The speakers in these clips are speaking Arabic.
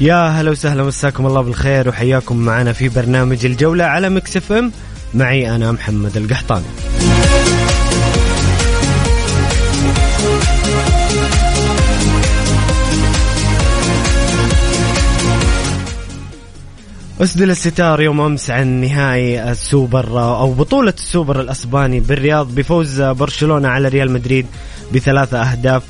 يا هلا وسهلا مساكم الله بالخير وحياكم معنا في برنامج الجولة على Mix FM. معي أنا محمد القحطاني. أسدل الستار يوم أمس عن نهائي السوبر أو بطولة السوبر الأسباني بالرياض بفوز برشلونة على ريال مدريد بثلاثة أهداف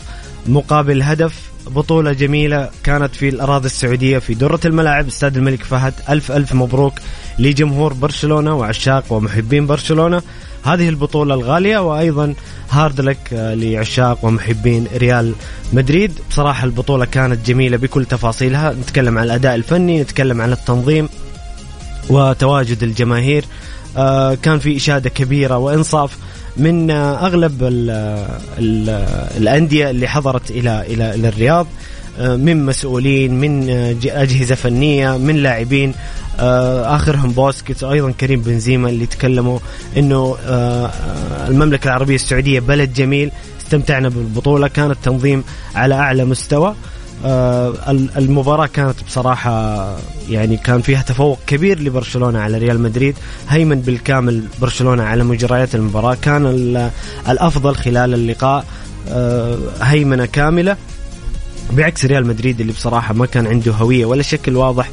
مقابل هدف بطولة جميلة كانت في الأراضي السعودية في درة الملاعب استاد الملك فهد. ألف ألف مبروك لجمهور برشلونة وعشاق ومحبين برشلونة. هذه البطولة الغالية وأيضا هارد لك لعشاق ومحبين ريال مدريد. بصراحة البطولة كانت جميلة بكل تفاصيلها. نتكلم عن الأداء الفني نتكلم عن التنظيم وتواجد الجماهير. آه، كان في إشادة كبيرة وإنصاف من أغلب ال ال الأندية اللي حضرت إلى إلى إلى الرياض آه، من مسؤولين من أجهزة فنية من لاعبين آه، آخرهم بوسكيتس وأيضا كريم بنزيما اللي تكلموا إنه آه، المملكة العربية السعودية بلد جميل استمتعنا بالبطولة كان التنظيم على أعلى مستوى. آه، المباراة كانت بصراحة يعني كان فيها تفوق كبير لبرشلونة على ريال مدريد هيمن بالكامل برشلونة على مجريات المباراة كان الأفضل خلال اللقاء آه، هيمنة كاملة بعكس ريال مدريد اللي بصراحة ما كان عنده هوية ولا شكل واضح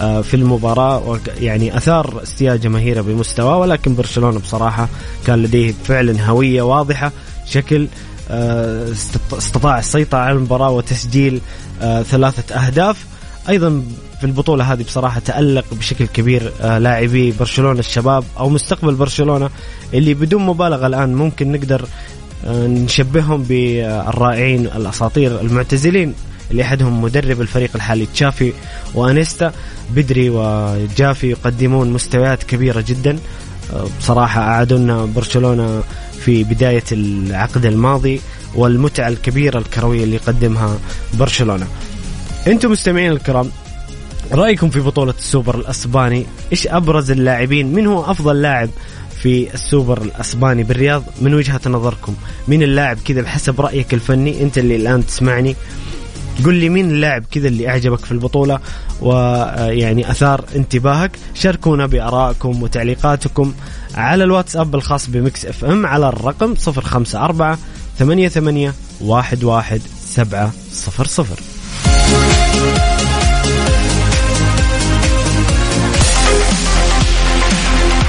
آه، في المباراة يعني أثار استياء جماهيره بمستواه ولكن برشلونة بصراحة كان لديه فعلا هوية واضحة شكل استطاع السيطرة على المباراة وتسجيل آه، ثلاثة أهداف. أيضا في البطولة هذه بصراحة تألق بشكل كبير آه، لاعبي برشلونة الشباب أو مستقبل برشلونة اللي بدون مبالغة الآن ممكن نقدر آه، نشبههم بالرائعين الأساطير المعتزلين اللي أحدهم مدرب الفريق الحالي تشافي وأنيستا. بدري وجافي يقدمون مستويات كبيرة جدا. بصراحة أعادوا لنا برشلونة في بداية العقد الماضي والمتعة الكبيرة الكروية اللي يقدمها برشلونة. أنتم مستمعين الكرام رأيكم في بطولة السوبر الأسباني إيش أبرز اللاعبين؟ من هو أفضل لاعب في السوبر الأسباني بالرياض؟ من وجهة نظركم مين اللاعب كذا بحسب رأيك الفني؟ أنت اللي الآن تسمعني. قل لي مين اللاعب كذا اللي أعجبك في البطولة ويعني أثار انتباهك. شاركونا بأرائكم وتعليقاتكم على الواتساب الخاص ب Mix FM على الرقم 054 ثمانية ثمانية واحد واحد سبعة صفر صفر.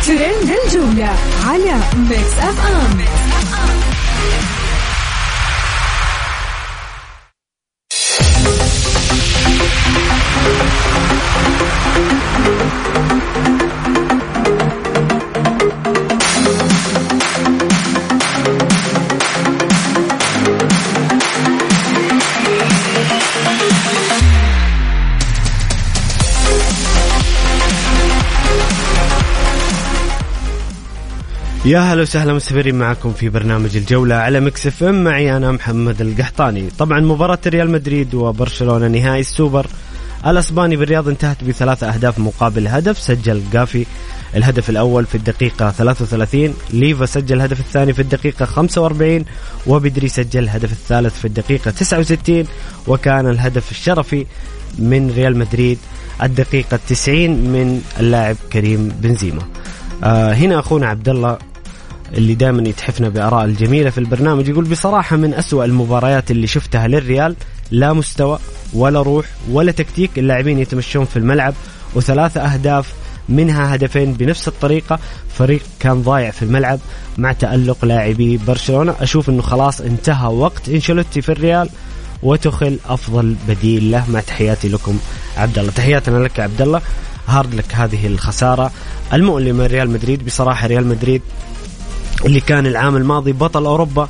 ترند الجولة على Mix FM. يا هلا وسهلا مستمرين معكم في برنامج الجولة على Mix FM. معي أنا محمد القحطاني. طبعا مباراة ريال مدريد وبرشلونة نهائي السوبر. الأسباني بالرياض انتهت بثلاث أهداف مقابل هدف. سجل جافي الهدف الأول في الدقيقة 33 ليفا سجل الهدف الثاني في الدقيقة 45 وبدري سجل الهدف الثالث في الدقيقة 69 وكان الهدف الشرفي من ريال مدريد الدقيقة 90 من اللاعب كريم بنزيما. آه هنا أخونا عبد الله اللي دائما يتحفنا بآراء الجميلة في البرنامج يقول بصراحة من أسوأ المباريات اللي شفتها للريال لا مستوى ولا روح ولا تكتيك اللاعبين يتمشون في الملعب وثلاثة أهداف منها هدفين بنفس الطريقة فريق كان ضايع في الملعب مع تألق لاعبي برشلونة. أشوف أنه خلاص انتهى وقت إنشيلوتي في الريال وتخل أفضل بديل له. مع تحياتي لكم عبد الله. تحياتنا لك عبد الله. hard luck هذه الخسارة. المؤلمة ريال مدريد بصراحة ريال مدريد اللي كان العام الماضي بطل أوروبا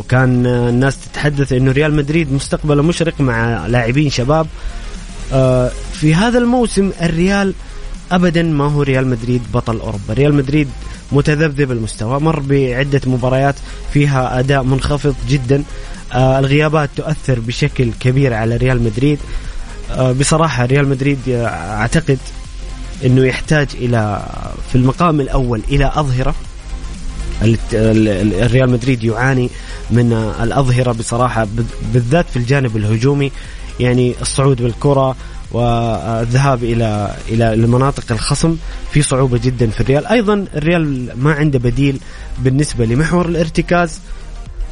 وكان الناس تتحدث إنه ريال مدريد مستقبله مشرق مع لاعبين شباب. آه، في هذا الموسم الريال ابدا ما هو ريال مدريد بطل أوروبا. ريال مدريد متذبذب المستوى مر بعدة مباريات فيها أداء منخفض جدا. آه الغيابات تؤثر بشكل كبير على ريال مدريد. آه بصراحة ريال مدريد أعتقد إنه يحتاج إلى في المقام الأول إلى أظهرة. الريال مدريد يعاني من الأظهرة بصراحة بالذات في الجانب الهجومي يعني الصعود بالكرة والذهاب إلى إلى المناطق الخصم في صعوبة جدا في الريال، أيضا الريال ما عنده بديل بالنسبة لمحور الارتكاز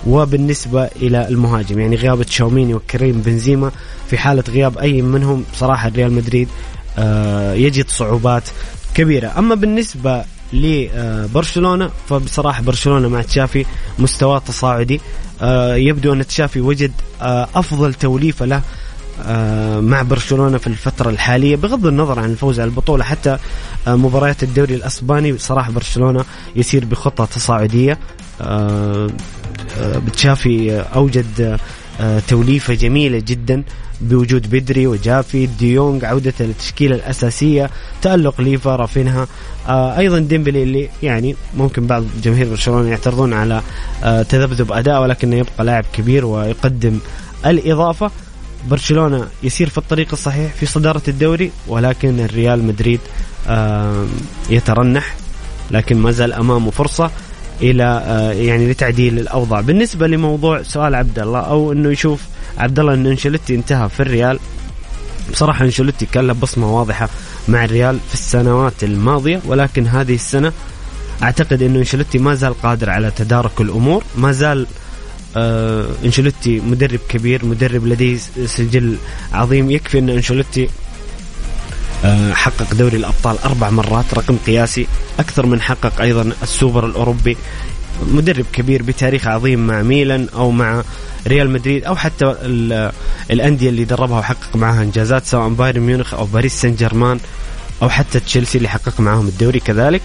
وبالنسبة إلى المهاجم يعني غياب تشاوميني وكريم بنزيما في حالة غياب أي منهم صراحة ريال مدريد آه، يجد صعوبات كبيرة. أما بالنسبة لبرشلونة فبصراحة برشلونة مع تشافي مستواه تصاعدي. آه، يبدو أن تشافي وجد آه، أفضل توليفة له آه، مع برشلونة في الفترة الحالية بغض النظر عن الفوز على البطولة حتى مباريات الدوري الأسباني صراحة برشلونة يسير بخطة تصاعدية. بتشافي أوجد توليفة جميلة جدا بوجود بدري وجافي ديونج عودة التشكيلة الأساسية تألق ليفا رافينها. آه أيضا ديمبلي اللي يعني ممكن بعض جماهير برشلونة يعترضون على آه تذبذب أداء ولكنه يبقى لاعب كبير ويقدم الإضافة. برشلونة يسير في الطريق الصحيح في صدارة الدوري ولكن الريال مدريد يترنح لكن ما زال أمامه فرصة. إلى آه، يعني لتعديل الأوضاع. بالنسبة لموضوع سؤال عبد الله أو إنه يشوف عبد الله انه انشلتي انتهى في الريال بصراحة انشلتي كان له بصمة واضحة مع الريال في السنوات الماضية ولكن هذه السنة أعتقد إنه انشلتي ما زال قادر على تدارك الأمور ما زال آه انشلوتي مدرب كبير مدرب لديه سجل عظيم. يكفي إن انشلوتي آه حقق دوري الأبطال أربع مرات رقم قياسي أكثر من حقق أيضا السوبر الأوروبي. مدرب كبير بتاريخ عظيم مع ميلان أو مع ريال مدريد أو حتى الأندية اللي دربها وحقق معها إنجازات سواء بايرن ميونخ أو باريس سان جيرمان أو حتى تشيلسي اللي حقق معهم الدوري كذلك.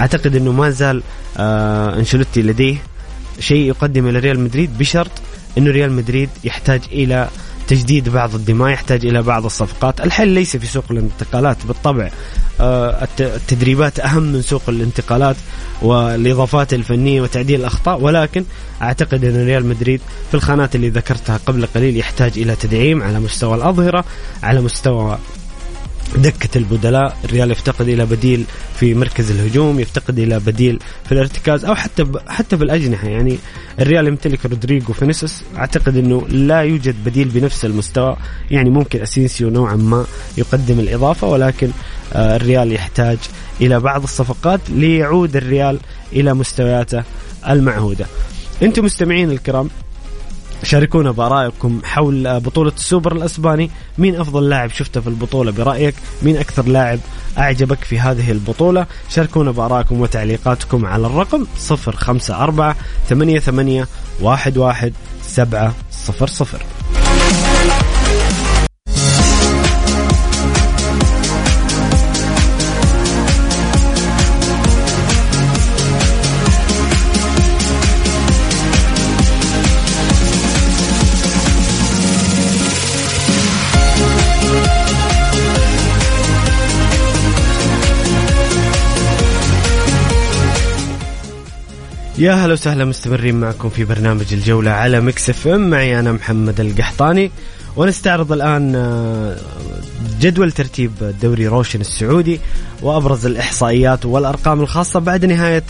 أعتقد إنه ما زال آه لديه شيء يقدمه لريال مدريد بشرط إنه ريال مدريد يحتاج إلى تجديد بعض الدماء يحتاج إلى بعض الصفقات. الحل ليس في سوق الانتقالات بالطبع آه، التدريبات أهم من سوق الانتقالات والإضافات الفنية وتعديل الأخطاء. ولكن أعتقد أن ريال مدريد في الخانات اللي ذكرتها قبل قليل يحتاج إلى تدعيم على مستوى الأظهرة على مستوى دكة البدلاء الريال يفتقد إلى بديل في مركز الهجوم يفتقد إلى بديل في الارتكاز أو حتى ب... حتى في الأجنحة يعني الريال يمتلك رودريجو فينيسيوس. أعتقد أنه لا يوجد بديل بنفس المستوى. يعني ممكن أسينسيو نوعا ما يقدم الإضافة ولكن آه الريال يحتاج إلى بعض الصفقات ليعود الريال إلى مستوياته المعهودة. أنتم مستمعين الكرام شاركونا بآرائكم حول بطولة السوبر الأسباني، مين أفضل لاعب شفته في البطولة برأيك؟ مين أكثر لاعب أعجبك في هذه البطولة؟ شاركونا بآرائكم وتعليقاتكم على الرقم 054 88 11 700 يا هلا وسهلا مستمرين معكم في برنامج الجولة على Mix FM. معي أنا محمد القحطاني. ونستعرض الآن آه، جدول ترتيب دوري روشن السعودي وأبرز الإحصائيات والأرقام الخاصة بعد نهاية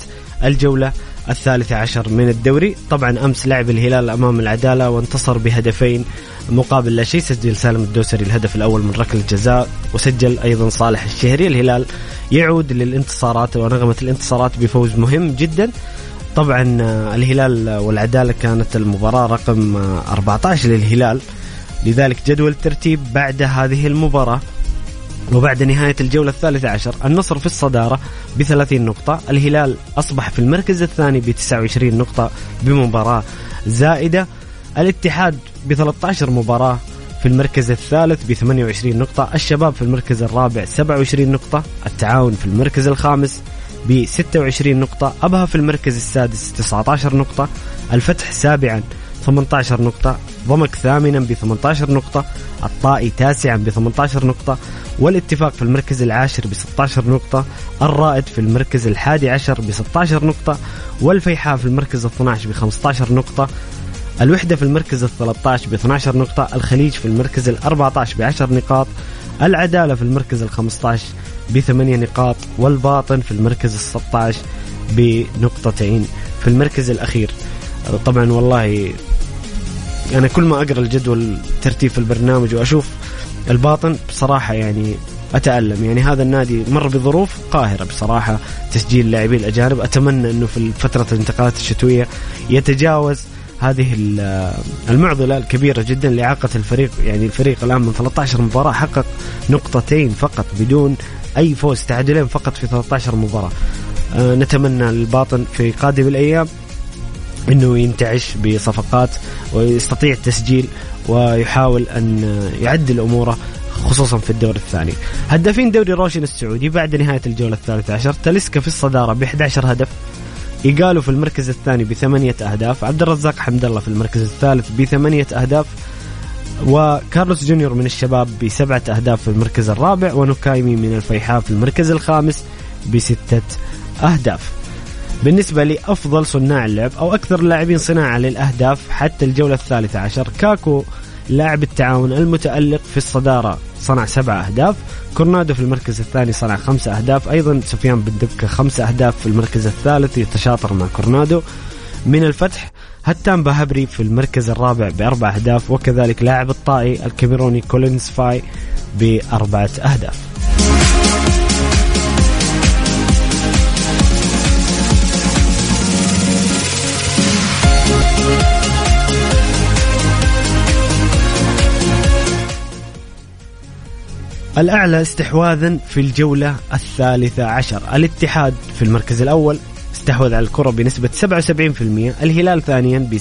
الجولة الثالثة عشر من الدوري. طبعا أمس لعب الهلال أمام العدالة وانتصر بهدفين مقابل لا شيء. سجل سالم الدوسري الهدف الأول من ركلة جزاء وسجل أيضا صالح الشهري. الهلال يعود للانتصارات ونغمة الانتصارات بفوز مهم جدا. طبعا آه، الهلال والعدالة كانت المباراة رقم 14 آه، للهلال. لذلك جدول الترتيب بعد هذه المباراة وبعد نهاية الجولة الثالثة عشر النصر في الصدارة ب 30 نقطة الهلال أصبح في المركز الثاني ب 29 نقطة بمباراة زائدة الاتحاد ب 13 مباراة في المركز الثالث ب 28 نقطة الشباب في المركز الرابع 27 نقطة التعاون في المركز الخامس ب 26 نقطة أبها في المركز السادس 19 نقطة الفتح سابعا 18 نقطة ضمك ثامنا ب 18 نقطة الطائي تاسعا ب 18 نقطة والاتفاق في المركز العاشر ب 16 نقطة الرائد في المركز الحادي عشر ب 16 نقطة والفيحاء في المركز ال 12 ب 15 نقطة الوحدة في المركز ال 13 ب 12 نقطة الخليج في المركز ال 14 ب 10 نقاط العدالة في المركز ال 15 ب 8 نقاط والباطن في المركز ال 16 بنقطتين في المركز الأخير. طبعا والله أنا كل ما أقرأ الجدول ترتيب في البرنامج وأشوف الباطن بصراحة يعني أتألم. يعني هذا النادي مر بظروف قاهرة بصراحة تسجيل لاعبين الأجانب. أتمنى أنه في فترة الانتقالات الشتوية يتجاوز هذه المعضلة الكبيرة جدا لإعاقة الفريق. يعني الفريق الآن من 13 مباراة حقق نقطتين فقط بدون أي فوز تعادلين فقط في 13 مباراة. أه نتمنى الباطن في قادم الأيام إنه ينتعش بصفقات ويستطيع التسجيل ويحاول أن يعدل أموره خصوصا في الدور الثاني. هدافين دوري روشن السعودي بعد نهاية الجولة الثالثة عشر تاليسكا في الصدارة ب 11 هدف إيجالو في المركز الثاني بثمانية أهداف عبد الرزاق حمد الله في المركز الثالث بثمانية أهداف وكارلوس جونيور من الشباب بسبعة أهداف في المركز الرابع ونكايمي من الفيحاء في المركز الخامس بستة أهداف. بالنسبة لي أفضل صناع اللعب أو أكثر اللاعبين صناعة للأهداف حتى الجولة الثالثة عشر كاكو لاعب التعاون المتألق في الصدارة صنع سبع أهداف كورنادو في المركز الثاني صنع خمسة أهداف أيضا سفيان بن دبكة خمسة أهداف في المركز الثالث يتشاطر مع كورنادو. من الفتح هتان بهبري في المركز الرابع بأربع أهداف وكذلك لاعب الطائي الكاميروني كولينز فاي بأربعة أهداف. الأعلى استحواذا في الجولة الثالثة عشر. الاتحاد في المركز الأول استحوذ على الكرة بنسبة 77% الهلال ثانيا ب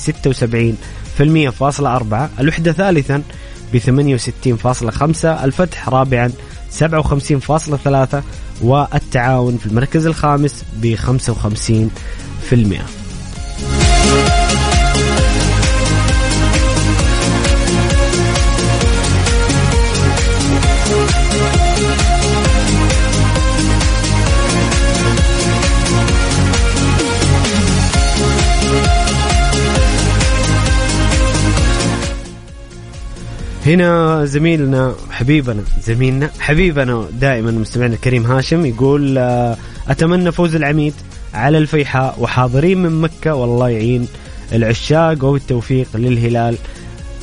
76% فاصلة أربعة الوحدة ثالثا ب 68.5 الفتح رابعا 57.3 والتعاون في المركز الخامس ب 55% هنا زميلنا حبيبنا زميلنا حبيبنا دائما مستمعنا الكريم هاشم يقول آه، أتمنى فوز العميد على الفيحاء وحاضرين من مكة والله يعين العشاق والتوفيق للهلال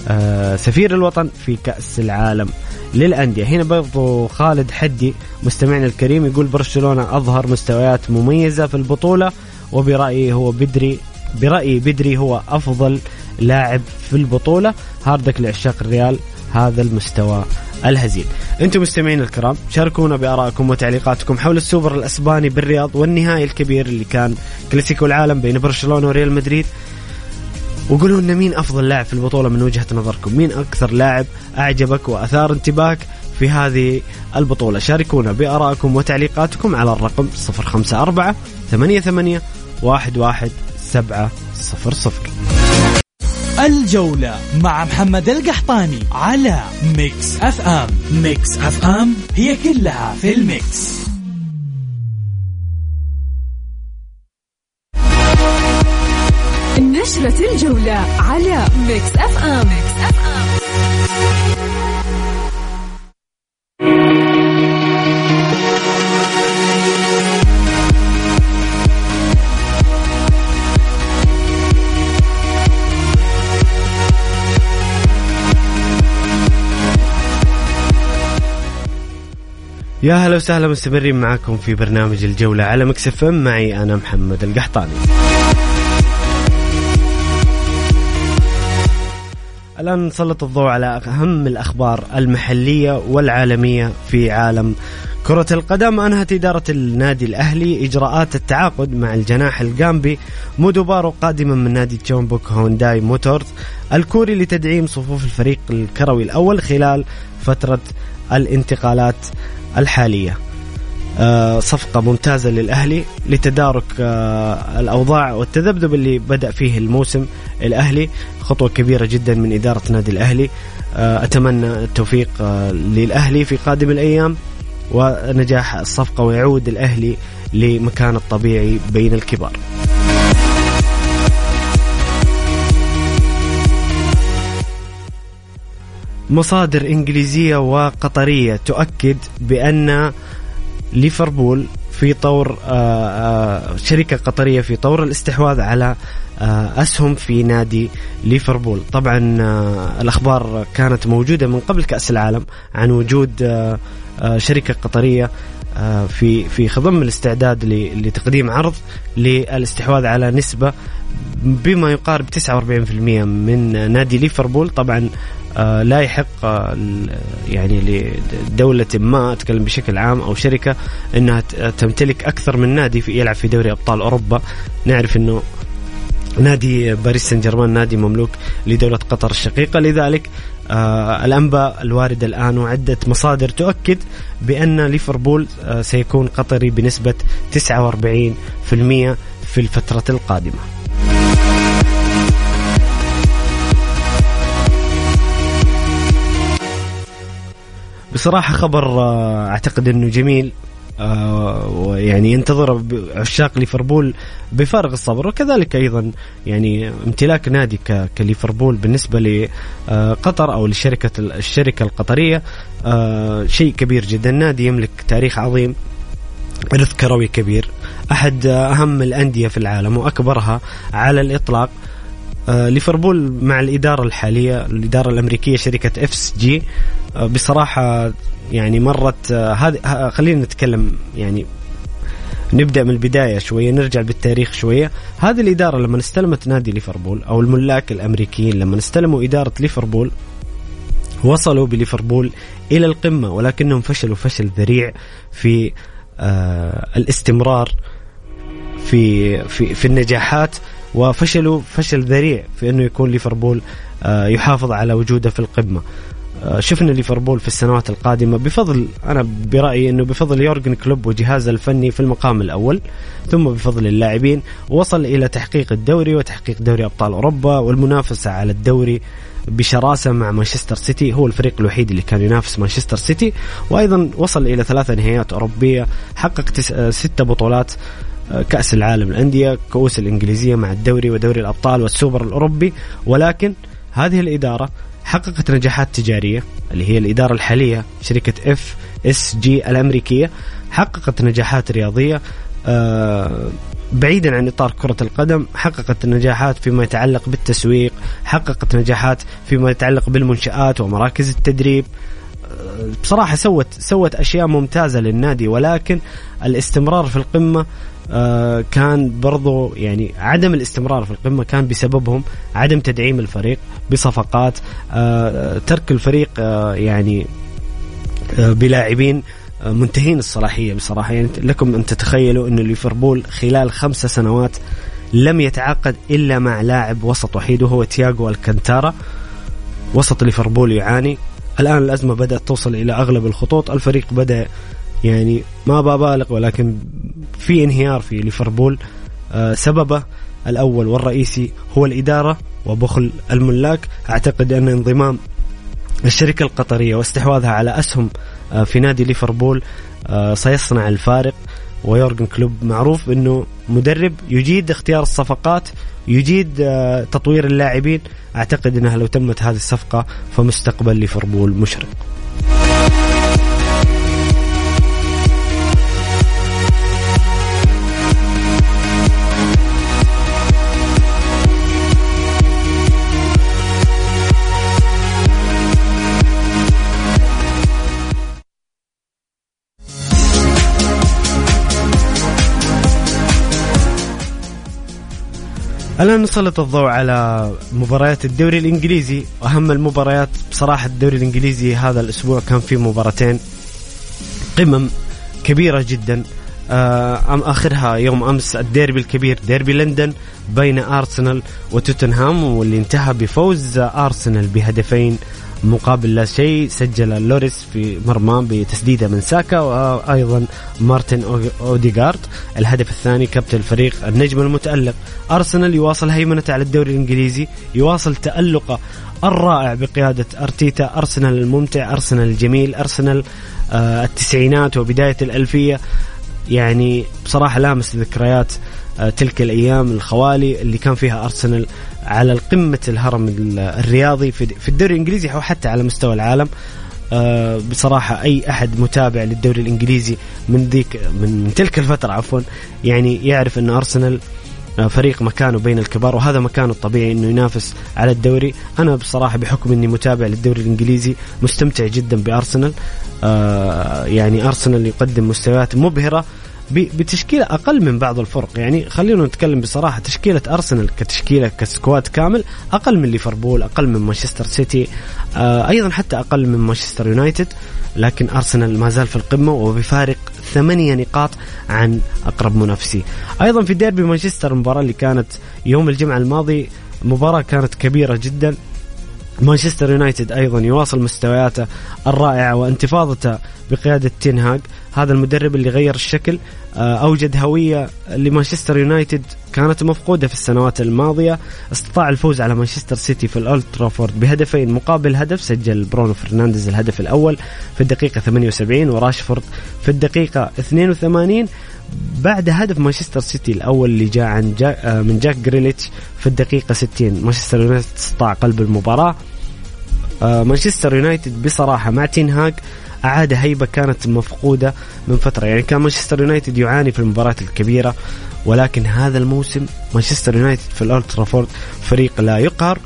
آه، سفير الوطن في كأس العالم للأندية. هنا برضو خالد حدي مستمعنا الكريم يقول برشلونة أظهر مستويات مميزة في البطولة وبرأيي هو بدري برأيي بدري هو أفضل لاعب في البطولة. hard luck لعشاق الريال هذا المستوى الهزيل. أنتم مستمعين الكرام شاركونا بآرائكم وتعليقاتكم حول السوبر الأسباني بالرياض والنهائي الكبير اللي كان كلاسيكو العالم بين برشلونة وريال مدريد. وقولوا لنا مين أفضل لاعب في البطولة من وجهة نظركم؟ مين أكثر لاعب أعجبك وأثار انتباهك في هذه البطولة؟ شاركونا بآرائكم وتعليقاتكم على الرقم 054 88 11700 الجولة مع محمد القحطاني على Mix FM. Mix FM هي كلها في ال mix. نشرة الجولة على Mix FM, Mix FM. يا هلا وسهلا مستمرين معكم في برنامج الجولة على Mix FM. معي أنا محمد القحطاني. الآن نسلط الضوء على أهم الأخبار المحلية والعالمية في عالم كرة القدم. أنهت إدارة النادي الأهلي إجراءات التعاقد مع الجناح الجامبي مودو بارو قادما من نادي تشونبوك هونداي موتورز. الكوري لتدعيم صفوف الفريق الكروي الأول خلال فترة الانتقالات الحالية. آه، صفقة ممتازة للأهلي لتدارك آه، الأوضاع والتذبذب اللي بدأ فيه الموسم الأهلي. خطوة كبيرة جدا من إدارة نادي الأهلي. آه، أتمنى التوفيق للأهلي في قادم الأيام ونجاح الصفقة ويعود الأهلي لمكانه الطبيعي بين الكبار. مصادر إنجليزية وقطرية تؤكد بأن ليفربول في طور آه، آه، شركة قطرية في طور الاستحواذ على آه، أسهم في نادي ليفربول. طبعا الأخبار كانت موجودة من قبل كأس العالم عن وجود شركة قطرية في في خضم الاستعداد لتقديم عرض للاستحواذ على نسبة بما يقارب 49% من نادي ليفربول. طبعا لا يحق آه، يعني لدولة ما أتكلم بشكل عام أو شركة أنها تمتلك أكثر من نادي في يلعب في دوري أبطال أوروبا. نعرف أنه نادي باريس سان جيرمان نادي مملوك لدولة قطر الشقيقة. لذلك آه الأنباء الواردة الآن وعدة مصادر تؤكد بأن ليفربول آه سيكون قطري بنسبة 49% في الفترة القادمة. بصراحة خبر آه، أعتقد أنه جميل. آه، ويعني ينتظر عشاق ليفربول بفارغ الصبر. وكذلك أيضا يعني امتلاك نادي كليفربول بالنسبة لقطر أو لشركة الشركة القطرية. آه، شيء كبير جدا. نادي يملك تاريخ عظيم. إرث كروي كبير. أحد أهم الأندية في العالم وأكبرها على الإطلاق. ليفربول مع الإدارة الحالية الإدارة الأمريكية شركة إف جي. آه، بصراحة يعني مرت آه، هذه خلينا نتكلم يعني نبدأ من البداية شوية نرجع بالتاريخ شوية. هذه الإدارة لما استلمت نادي ليفربول أو الملاك الأمريكيين لما استلموا إدارة ليفربول وصلوا بليفربول إلى القمة ولكنهم فشلوا فشل ذريع في آه الاستمرار في في في النجاحات وفشلوا فشل ذريع في أنه يكون ليفربول آه يحافظ على وجوده في القمة. آه، شفنا ليفربول في السنوات القادمة. بفضل أنا برأيي إنه بفضل يورجن كلوب وجهازه الفني في المقام الأول ثم بفضل اللاعبين. وصل إلى تحقيق الدوري وتحقيق دوري أبطال أوروبا والمنافسة على الدوري بشراسة مع مانشستر سيتي هو الفريق الوحيد اللي كان ينافس مانشستر سيتي. وأيضا وصل إلى ثلاث نهائيات أوروبية حقق آه، ست بطولات آه، كأس العالم الأندية كؤوس الإنجليزية مع الدوري ودوري الأبطال والسوبر الأوروبي. ولكن هذه الإدارة حققت نجاحات تجارية اللي هي الإدارة الحالية شركة FSG الأمريكية حققت نجاحات رياضية آه، بعيدا عن إطار كرة القدم حققت نجاحات فيما يتعلق بالتسويق حققت نجاحات فيما يتعلق بالمنشآت ومراكز التدريب. آه، بصراحة سوت سوت أشياء ممتازة للنادي ولكن الاستمرار في القمة آه، كان برضو يعني عدم الاستمرار في القمة كان بسببهم عدم تدعيم الفريق بصفقات آه، ترك الفريق آه، يعني بلاعبين منتهين الصلاحية بصراحة. يعني لكم أن تتخيلوا أن ليفربول خلال خمسة سنوات لم يتعاقد إلا مع لاعب وسط وحيد وهو تياغو الكنتارا وسط ليفربول يعاني. الآن الأزمة بدأت توصل إلى أغلب الخطوط. الفريق بدأ يعني ما ببالغ ولكن في انهيار في ليفربول. آه، سببه الأول والرئيسي هو الإدارة وبخل الملاك. أعتقد أن انضمام الشركة القطرية واستحواذها على أسهم آه، في نادي ليفربول آه، سيصنع الفارق. ويورجن كلوب معروف إنه مدرب يجيد اختيار الصفقات يجيد تطوير اللاعبين. أعتقد إنها لو تمت هذه الصفقة فمستقبل ليفربول مشرق. الآن نسلط الضوء على مباريات الدوري الإنجليزي. وأهم المباريات بصراحة الدوري الإنجليزي هذا الأسبوع كان فيه مباراتين قمم كبيرة جدا. آه، أم آخرها يوم أمس الديربي الكبير ديربي لندن بين أرسنال وتوتنهام واللي انتهى بفوز أرسنال بهدفين مقابل لا شيء سجل لوريس في مرمى بتسديدة من ساكا وأيضا مارتن أوديغارد. الهدف الثاني كابتن الفريق النجم المتألق. أرسنال يواصل هيمنته على الدوري الإنجليزي يواصل تالقه الرائع بقيادة أرتيتا. أرسنال الممتع أرسنال الجميل أرسنال آه، التسعينات وبداية الألفية. يعني بصراحة لامس ذكريات آه، تلك الأيام الخوالي اللي كان فيها أرسنال. على قمه الهرم الرياضي في الدوري الإنجليزي أو حتى على مستوى العالم. آه، بصراحة أي أحد متابع للدوري الإنجليزي من ذيك من تلك الفترة عفوا يعني يعرف أن أرسنال آه، فريق مكانه بين الكبار وهذا مكانه الطبيعي إنه ينافس على الدوري. أنا بصراحة بحكم إني متابع للدوري الإنجليزي مستمتع جدا بأرسنال. يعني أرسنال يقدم مستويات مبهرة. بتشكيلة أقل من بعض الفرق. يعني خلينا نتكلم بصراحة تشكيلة أرسنال كتشكيلة كسكواد كامل أقل من ليفربول أقل من مانشستر سيتي آه أيضا حتى أقل من مانشستر يونايتد. لكن أرسنال ما زال في القمة وبفارق ثمانية نقاط عن أقرب منافسيه أيضا في ديربي مانشستر المباراه اللي كانت يوم الجمعة الماضي مباراة كانت كبيرة جدا. مانشستر يونايتد أيضا يواصل مستوياته الرائعة وانتفاضته بقيادة تينهاج هذا المدرب اللي غير الشكل آه، أوجد هوية لمانشستر يونايتد كانت مفقودة في السنوات الماضية استطاع الفوز على مانشستر سيتي في الأولد ترافورد بهدفين مقابل هدف سجل برونو فرنانديز الهدف الأول في الدقيقة 78 وراشفورد في الدقيقة 82 بعد هدف مانشستر سيتي الأول اللي جاء عن جا آه، من جاك جريليتش في الدقيقة 60 مانشستر يونايتد استطاع قلب المباراة. آه، مانشستر يونايتد بصراحة مع تينهاج اعاد هيبة كانت مفقودة من فترة. يعني كان مانشستر يونايتد يعاني في المباريات الكبيرة ولكن هذا الموسم مانشستر يونايتد في الأولد ترافورد فريق لا يقهر.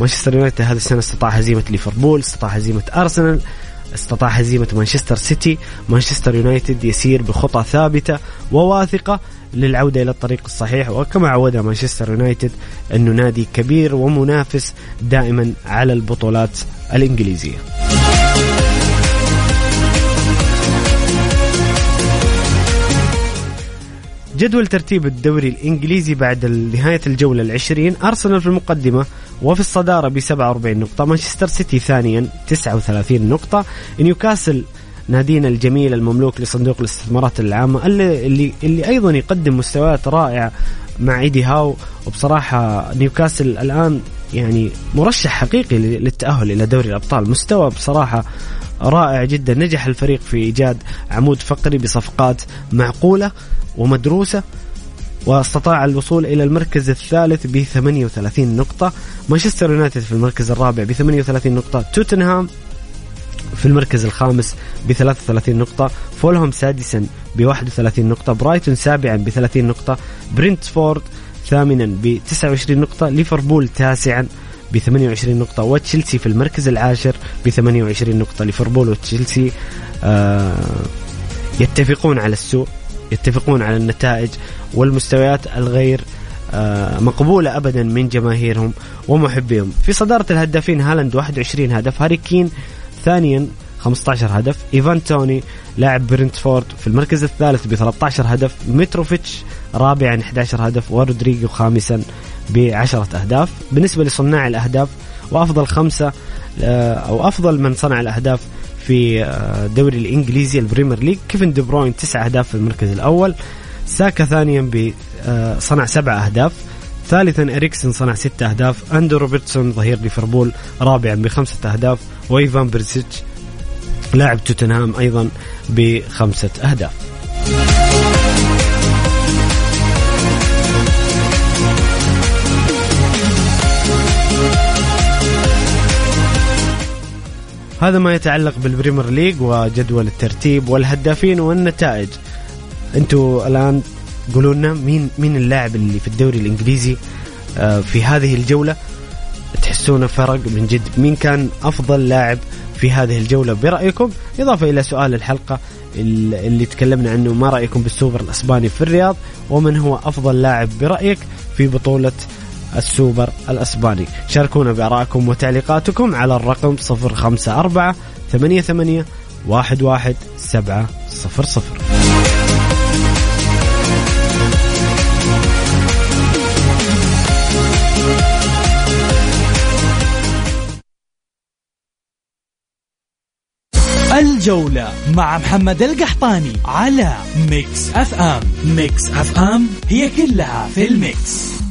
مانشستر يونايتد هذه السنة استطاع هزيمة ليفربول استطاع هزيمة أرسنال استطاع هزيمة مانشستر سيتي. مانشستر يونايتد يسير بخطى ثابتة وواثقة للعودة إلى الطريق الصحيح. وكما عودنا مانشستر يونايتد أنه نادي كبير ومنافس دائما على البطولات الإنجليزية. جدول ترتيب الدوري الإنجليزي بعد نهاية الجولة العشرين أرسنال في المقدمة وفي الصدارة ب 47 نقطة مانشستر سيتي ثانيا 39 نقطة نيوكاسل نادينا الجميل المملوك لصندوق الاستثمارات العامة اللي, اللي, اللي أيضا يقدم مستويات رائعة مع إيدي هاو وبصراحة نيوكاسل الآن يعني مرشح حقيقي للتأهل إلى دوري الأبطال. مستوى بصراحة رائع جدا نجح الفريق في إيجاد عمود فقري بصفقات معقولة. ومدروسة واستطاع الوصول إلى المركز الثالث ب 38 نقطة. مانشستر يونايتد في المركز الرابع ب 38 نقطة. توتنهام في المركز الخامس ب 33 نقطة. فولهام سادسا ب 31 نقطة. برايتون سابعا ب 30 نقطة. برينتفورد ثامنا ب 29 نقطة. ليفربول تاسعا ب 28 نقطة. وتشيلسي في المركز العاشر ب 28 نقطة. ليفربول وتشيلسي آه يتفقون على السوء يتفقون على النتائج والمستويات الغير آه، مقبولة أبدا من جماهيرهم ومحبيهم. في صدارة الهدافين هالاند 21 هدف هاري كين ثانيا 15 هدف إيفان توني لاعب برنتفورد في المركز الثالث ب 13 هدف متروفيتش رابعا 11 هدف ورودريجو خامسا ب 10 أهداف. بالنسبة لصناع الأهداف وأفضل خمسة آه، أو أفضل من صنع الأهداف في الدوري آه، الإنجليزي ال Premier League. كيفن دي بروين تسع أهداف في المركز الأول. ساكا ثانيا آه، سبع أهداف. ثالثا إريكسن صنع ست أهداف. أندرو روبرتسون ظهير ليفربول رابعا بخمسة أهداف. وإيفان برسيتش لاعب توتنهام أيضا بخمسة أهداف. هذا ما يتعلق بال Premier League وجدول الترتيب والهدافين والنتائج. أنتم الآن قولوا لنا مين مين اللاعب اللي في الدوري الإنجليزي آه، في هذه الجولة تحسونه فرق من جد؟ مين كان أفضل لاعب في هذه الجولة؟ برأيكم إضافة إلى سؤال الحلقة اللي تكلمنا عنه ما رأيكم بالسوبر الأسباني في الرياض؟ ومن هو أفضل لاعب برأيك في بطولة السوبر الأسباني. شاركونا بآرائكم وتعليقاتكم على الرقم 054 88 11 700 الجولة مع محمد القحطاني على Mix FM. Mix FM هي كلها في ال mix.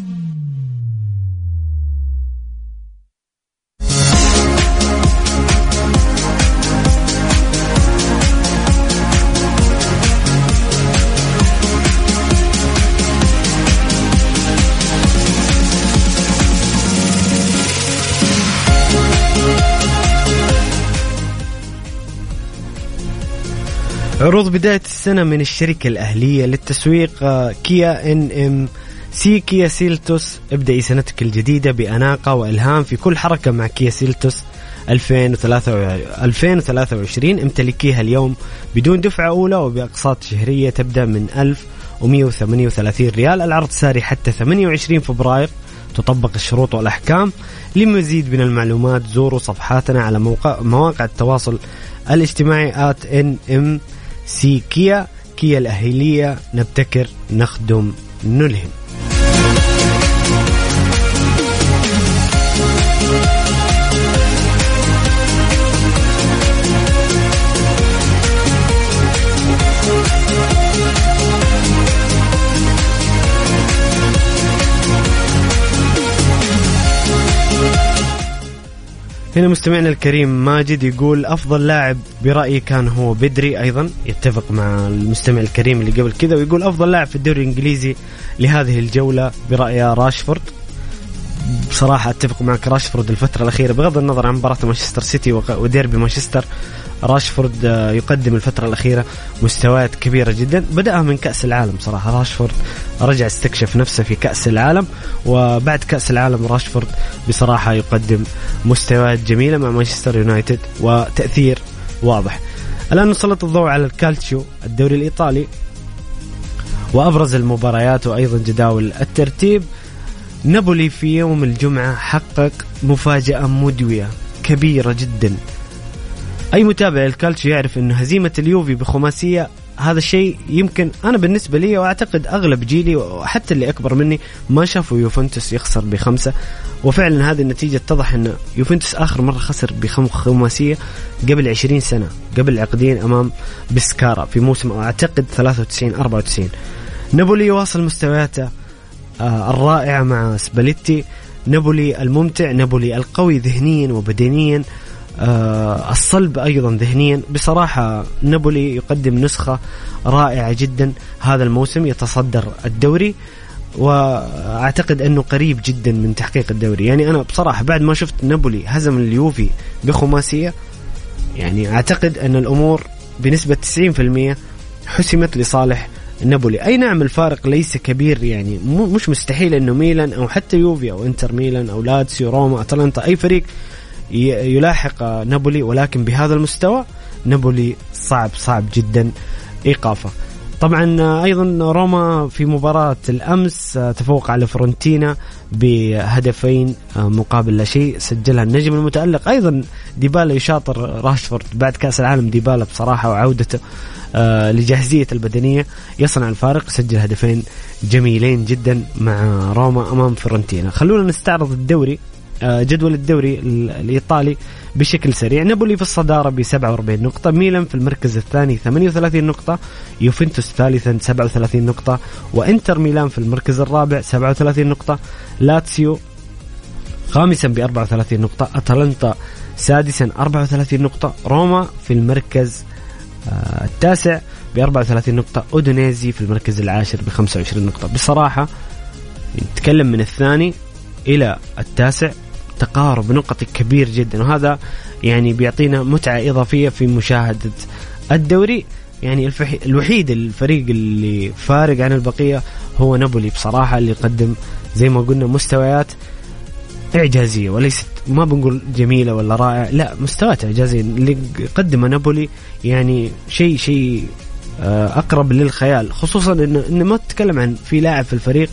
عروض بداية السنة من الشركة الأهلية للتسويق آه، كيا NMC كيا سيلتوس. ابدأي سنتك الجديدة بأناقة وإلهام في كل حركة مع كيا سيلتوس 2023 امتلكيها اليوم بدون دفعة أولى وبأقساط شهرية تبدأ من 1138 ريال. العرض ساري حتى 28 فبراير. تطبق الشروط والأحكام. لمزيد من المعلومات زوروا صفحاتنا على موقع مواقع التواصل الاجتماعي إن إم سي كيا كيا الأهلية نبتكر نخدم نلهم. هنا مستمعنا الكريم ماجد يقول أفضل لاعب برأيي كان هو بدري. أيضا يتفق مع المستمع الكريم اللي قبل كذا ويقول أفضل لاعب في الدوري الإنجليزي لهذه الجولة برايه راشفورد. بصراحة أتفق معك راشفورد الفترة الأخيرة بغض النظر عن مباراة مانشستر سيتي وديربي مانشستر راشفورد آه، يقدم الفترة الأخيرة مستويات كبيرة جدا بدأها من كأس العالم صراحة راشفورد رجع استكشف نفسه في كأس العالم وبعد كأس العالم راشفورد بصراحة يقدم مستويات جميلة مع مانشستر يونايتد وتأثير واضح. الآن نسلط الضوء على الكالتشيو الدوري الإيطالي وأبرز المباريات وأيضا جداول الترتيب. نابولي في يوم الجمعة حقق مفاجأة مدوية كبيرة جدا. أي متابع للكالتشيو يعرف انه هزيمة اليوفي بخماسية هذا الشيء يمكن أنا بالنسبة لي وأعتقد أغلب جيلي وحتى اللي أكبر مني ما شافوا يوفنتوس يخسر بخمسة. وفعلا هذه النتيجة اتضح إن يوفنتوس آخر مرة خسر بخماسية قبل 20 سنة قبل عقدين أمام بسكارا في موسم أعتقد 93 94 نابولي يواصل مستوياته آه، الرائعه مع سباليتي. نابولي الممتع نابولي القوي ذهنيا وبدنيا. آه الصلب أيضا ذهنيا. بصراحة نابولي يقدم نسخة رائعة جدا. هذا الموسم يتصدر الدوري وأعتقد أنه قريب جدا من تحقيق الدوري. يعني أنا بصراحة بعد ما شفت نابولي هزم اليوفي بخماسية يعني أعتقد أن الأمور بنسبة 90% حسمت لصالح نابولي. أي نعم الفارق ليس كبير يعني. مش مستحيل إنه ميلان أو حتى يوفي أو إنتر ميلان أو لاتسيو روما أتلانتا أي فريق يلاحق نابولي. ولكن بهذا المستوى نابولي صعب صعب جدا إيقافه. طبعا أيضا روما في مباراة الأمس تفوق على فرونتينا بهدفين مقابل لا شيء سجلها النجم المتألق. أيضا ديبالا يشاطر راشفورد بعد كأس العالم ديبالا بصراحة وعودته آه، لجاهزية البدنية. يصنع الفارق سجل هدفين جميلين جدا مع روما أمام فرونتينا خلونا نستعرض الدوري آه، جدول الدوري الإيطالي. بشكل سريع. نابولي في الصدارة ب 47 نقطة ميلان في المركز الثاني 38 نقطة يوفنتوس ثالثا 37 نقطة وإنتر ميلان في المركز الرابع 37 نقطة لاتسيو خامسا ب 34 نقطة أتلانتا سادسا 34 نقطة روما في المركز آه، التاسع ب 34 نقطة اودونيزي في المركز العاشر ب 25 نقطة. بصراحة نتكلم من الثاني إلى التاسع تقارب نقطي كبير جدا. وهذا يعني بيعطينا متعة إضافية في مشاهدة الدوري. يعني الوحيد الفريق اللي فارق عن البقية هو نابولي. بصراحة اللي قدم زي ما قلنا مستويات إعجازية وليست ما بنقول جميلة ولا رائعة لا مستويات إعجازية. اللي قدمه نابولي يعني شيء شيء آه، أقرب للخيال. خصوصا إنه إنه ما تتكلم عن في لاعب في الفريق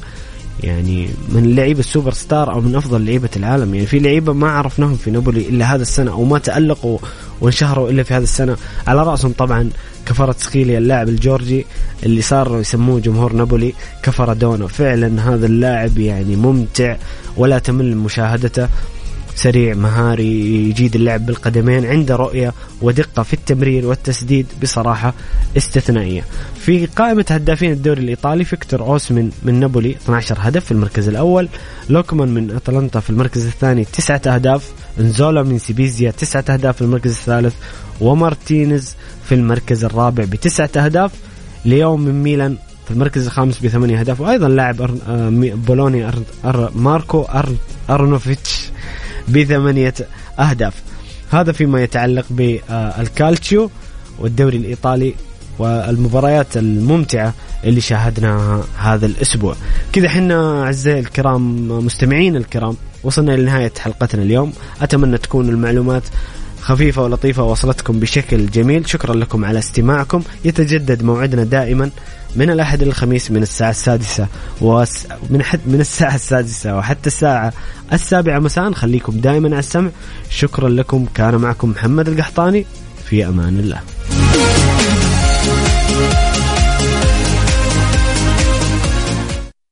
يعني من اللعيبه السوبر ستار أو من أفضل لعيبة العالم. يعني في لعيبة ما عرفناهم في نابولي إلا هذا السنة أو ما تألقوا وانشهروا إلا في هذه السنة. على رأسهم طبعا كفرة سخيليا اللاعب الجورجي اللي صار يسموه جمهور نابولي كفرادونا فعلا هذا اللاعب يعني ممتع ولا تمل مشاهدته سريع مهاري يجيد اللعب بالقدمين عنده رؤية ودقة في التمرير والتسديد بصراحة استثنائية. في قائمة هدافين الدوري الإيطالي فيكتور أوسمن من نابولي 12 هدف في المركز الأول لوكمان من أتلانتا في المركز الثاني تسعة أهداف انزولا من سبيزيا تسعة أهداف في المركز الثالث ومارتينيز في المركز الرابع بتسعة أهداف لياو من ميلان في المركز الخامس بثمانية أهداف وأيضا لاعب أر... آه، بولوني أر... أر... ماركو أر... أرنوفيتش. بثمانية أهداف. هذا فيما يتعلق بالكالتشيو والدوري الإيطالي والمباريات الممتعة اللي شاهدناها هذا الأسبوع. كذا حنا أعزائي الكرام مستمعين الكرام وصلنا لنهاية حلقتنا اليوم. أتمنى تكون المعلومات خفيفة ولطيفة وصلتكم بشكل جميل. شكرا لكم على استماعكم. يتجدد موعدنا دائما من الأحد الخميس من الساعة السادسة ومن حد من الساعة السادسة وحتى الساعة السابعة مساء. خليكم دائما على السمع. شكرا لكم. كان معكم محمد القحطاني. في أمان الله.